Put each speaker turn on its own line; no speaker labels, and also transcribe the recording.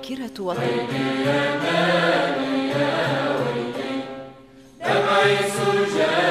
ذاكرة وطن يا مالي
يا ويلي دمعي سجاني